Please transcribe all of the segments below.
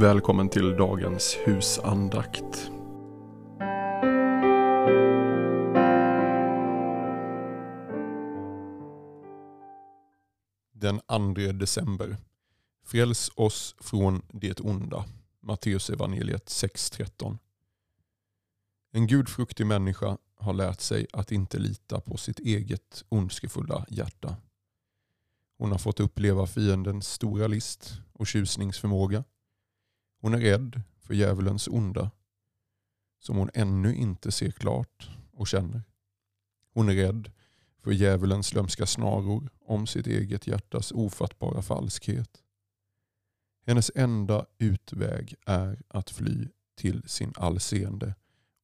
Välkommen till dagens husandakt. Den 2 december. Fräls oss från det onda. Matteus evangeliet 6.13. En gudfruktig människa har lärt sig att inte lita på sitt eget ondskefulla hjärta. Hon har fått uppleva fiendens stora list och tjusningsförmåga. Hon är rädd för djävulens onda som hon ännu inte ser klart och känner. Hon är rädd för djävulens lömska snaror om sitt eget hjärtas ofattbara falskhet. Hennes enda utväg är att fly till sin allseende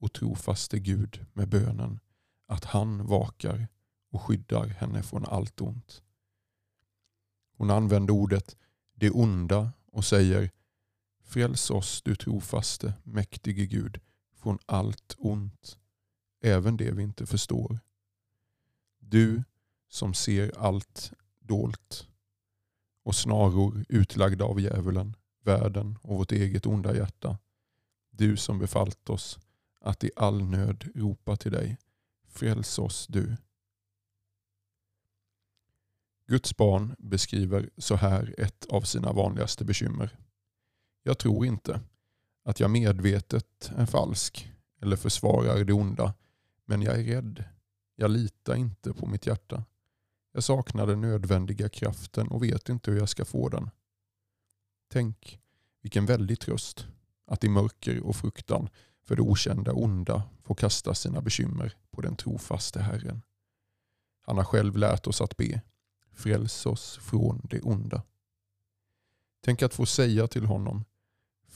och trofaste Gud med bönen att han vakar och skyddar henne från allt ont. Hon använder ordet det onda och säger Fräls oss du trofaste, mäktige Gud, från allt ont, även det vi inte förstår. Du som ser allt dolt och snaror utlagda av djävulen, världen och vårt eget onda hjärta. Du som befallt oss att i all nöd ropa till dig. Fräls oss du. Guds barn beskriver så här ett av sina vanligaste bekymmer. Jag tror inte att jag medvetet är falsk eller försvarar det onda, men jag är rädd. Jag litar inte på mitt hjärta. Jag saknar den nödvändiga kraften och vet inte hur jag ska få den. Tänk vilken väldig tröst att i mörker och fruktan för det okända onda få kasta sina bekymmer på den trofaste Herren. Han har själv lärt oss att be. Fräls oss från det onda. Tänk att få säga till honom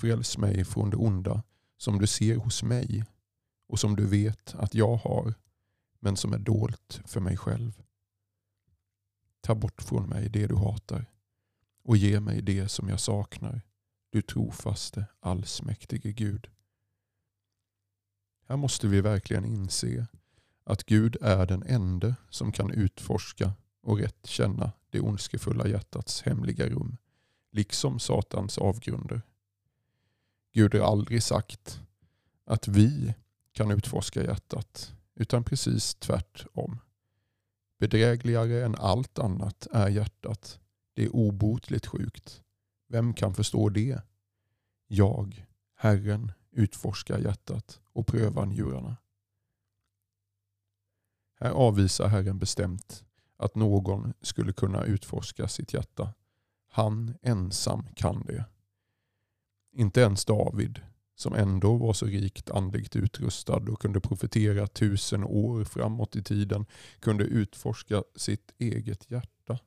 Fräls mig från det onda som du ser hos mig och som du vet att jag har men som är dolt för mig själv. Ta bort från mig det du hatar och ge mig det som jag saknar, du trofaste allsmäktige Gud. Här måste vi verkligen inse att Gud är den ende som kan utforska och rätt känna det ondskefulla hjärtats hemliga rum, liksom Satans avgrunder. Gud har aldrig sagt att vi kan utforska hjärtat, utan precis tvärtom. Bedrägligare än allt annat är hjärtat. Det är obotligt sjukt. Vem kan förstå det? Jag, Herren, utforskar hjärtat och prövar njurarna. Här avvisar Herren bestämt att någon skulle kunna utforska sitt hjärta. Han ensam kan det. Inte ens David, som ändå var så rikt andligt utrustad och kunde profetera tusen år framåt i tiden, kunde utforska sitt eget hjärta.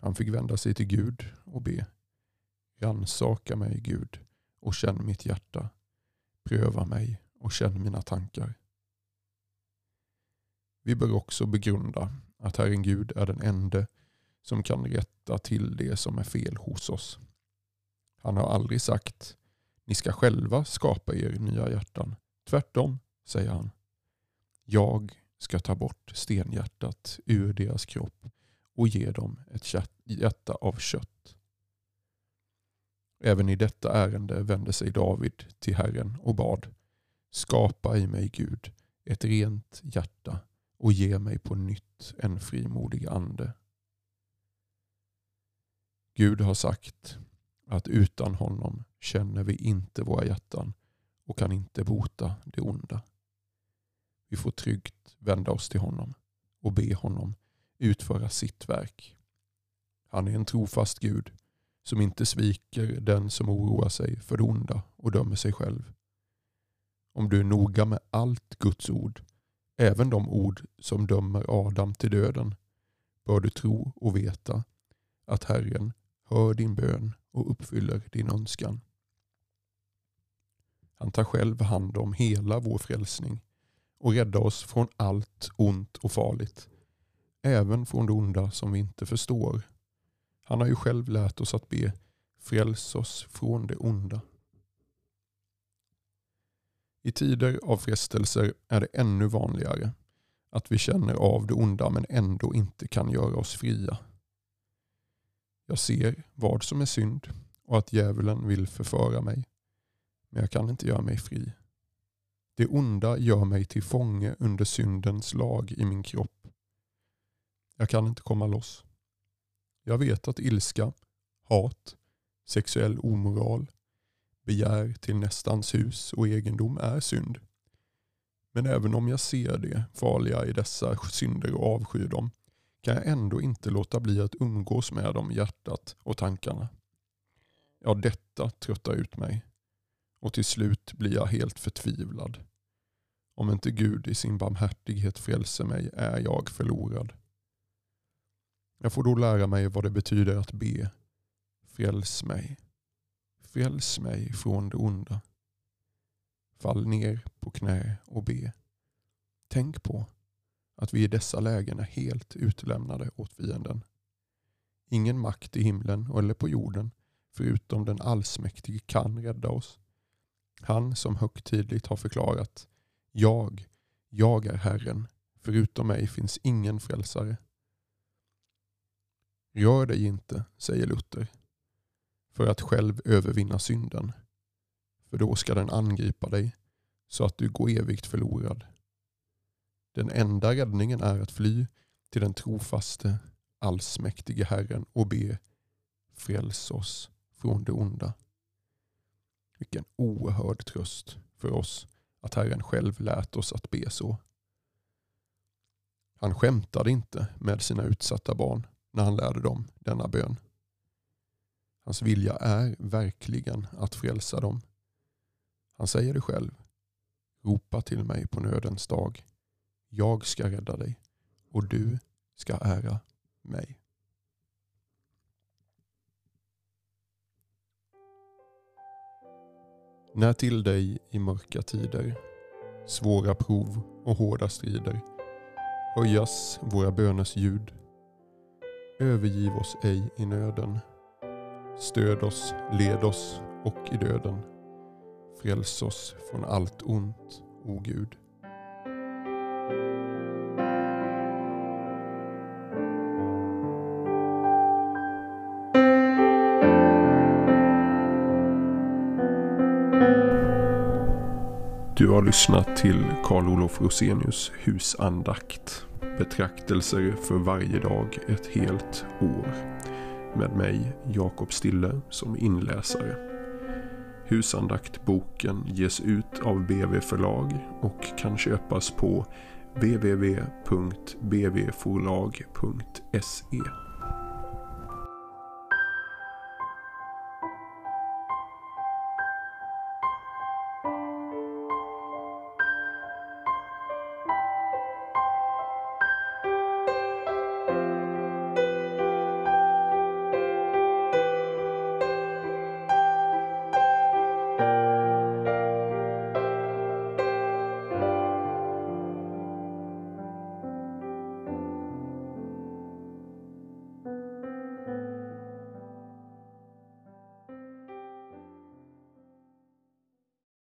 Han fick vända sig till Gud och be. Rannsaka mig Gud och känn mitt hjärta. Pröva mig och känn mina tankar. Vi bör också begrunda att Herren Gud är den ende som kan rätta till det som är fel hos oss. Han har aldrig sagt ni ska själva skapa er nya hjärtan. Tvärtom, säger han. Jag ska ta bort stenhjärtat ur deras kropp och ge dem ett hjärta av kött. Även i detta ärende vände sig David till Herren och bad. Skapa i mig Gud ett rent hjärta och ge mig på nytt en frimodig ande. Gud har sagt att utan honom känner vi inte våra hjärtan och kan inte bota det onda. Vi får tryggt vända oss till honom och be honom utföra sitt verk. Han är en trofast Gud som inte sviker den som oroar sig för det onda och dömer sig själv. Om du är noga med allt Guds ord, även de ord som dömer Adam till döden, bör du tro och veta att Herren hör din bön och uppfyller din önskan. Han tar själv hand om hela vår frälsning och räddar oss från allt ont och farligt. Även från det onda som vi inte förstår. Han har ju själv lärt oss att be Fräls oss från det onda. I tider av frestelser är det ännu vanligare att vi känner av det onda men ändå inte kan göra oss fria. Jag ser vad som är synd och att djävulen vill förföra mig. Men jag kan inte göra mig fri. Det onda gör mig till fånge under syndens lag i min kropp. Jag kan inte komma loss. Jag vet att ilska, hat, sexuell omoral, begär till nästans hus och egendom är synd. Men även om jag ser det farliga i dessa synder och avskyr dem kan jag ändå inte låta bli att umgås med dem i hjärtat och tankarna. Ja, detta tröttar ut mig och till slut blir jag helt förtvivlad. Om inte Gud i sin barmhärtighet frälser mig är jag förlorad. Jag får då lära mig vad det betyder att be. Fräls mig. Fräls mig från det onda. Fall ner på knä och be. Tänk på att vi i dessa lägen är helt utlämnade åt fienden. Ingen makt i himlen eller på jorden förutom den allsmäktige kan rädda oss. Han som högtidligt har förklarat Jag, jag är Herren, förutom mig finns ingen frälsare. Rör dig inte, säger Luther, för att själv övervinna synden. För då ska den angripa dig så att du går evigt förlorad. Den enda räddningen är att fly till den trofaste, allsmäktige Herren och be Fräls oss från det onda. Vilken oerhörd tröst för oss att Herren själv lät oss att be så. Han skämtade inte med sina utsatta barn när han lärde dem denna bön. Hans vilja är verkligen att frälsa dem. Han säger det själv. Ropa till mig på nödens dag. Jag ska rädda dig och du ska ära mig. När till dig i mörka tider, svåra prov och hårda strider höjas våra böners ljud. Övergiv oss ej i nöden. Stöd oss, led oss och i döden. Fräls oss från allt ont, o Gud. Du har lyssnat till Karl Olof Rosenius husandakt. Betraktelser för varje dag ett helt år. Med mig Jakob Stille som inläsare. Husandaktboken ges ut av BV förlag och kan köpas på www.bvforlag.se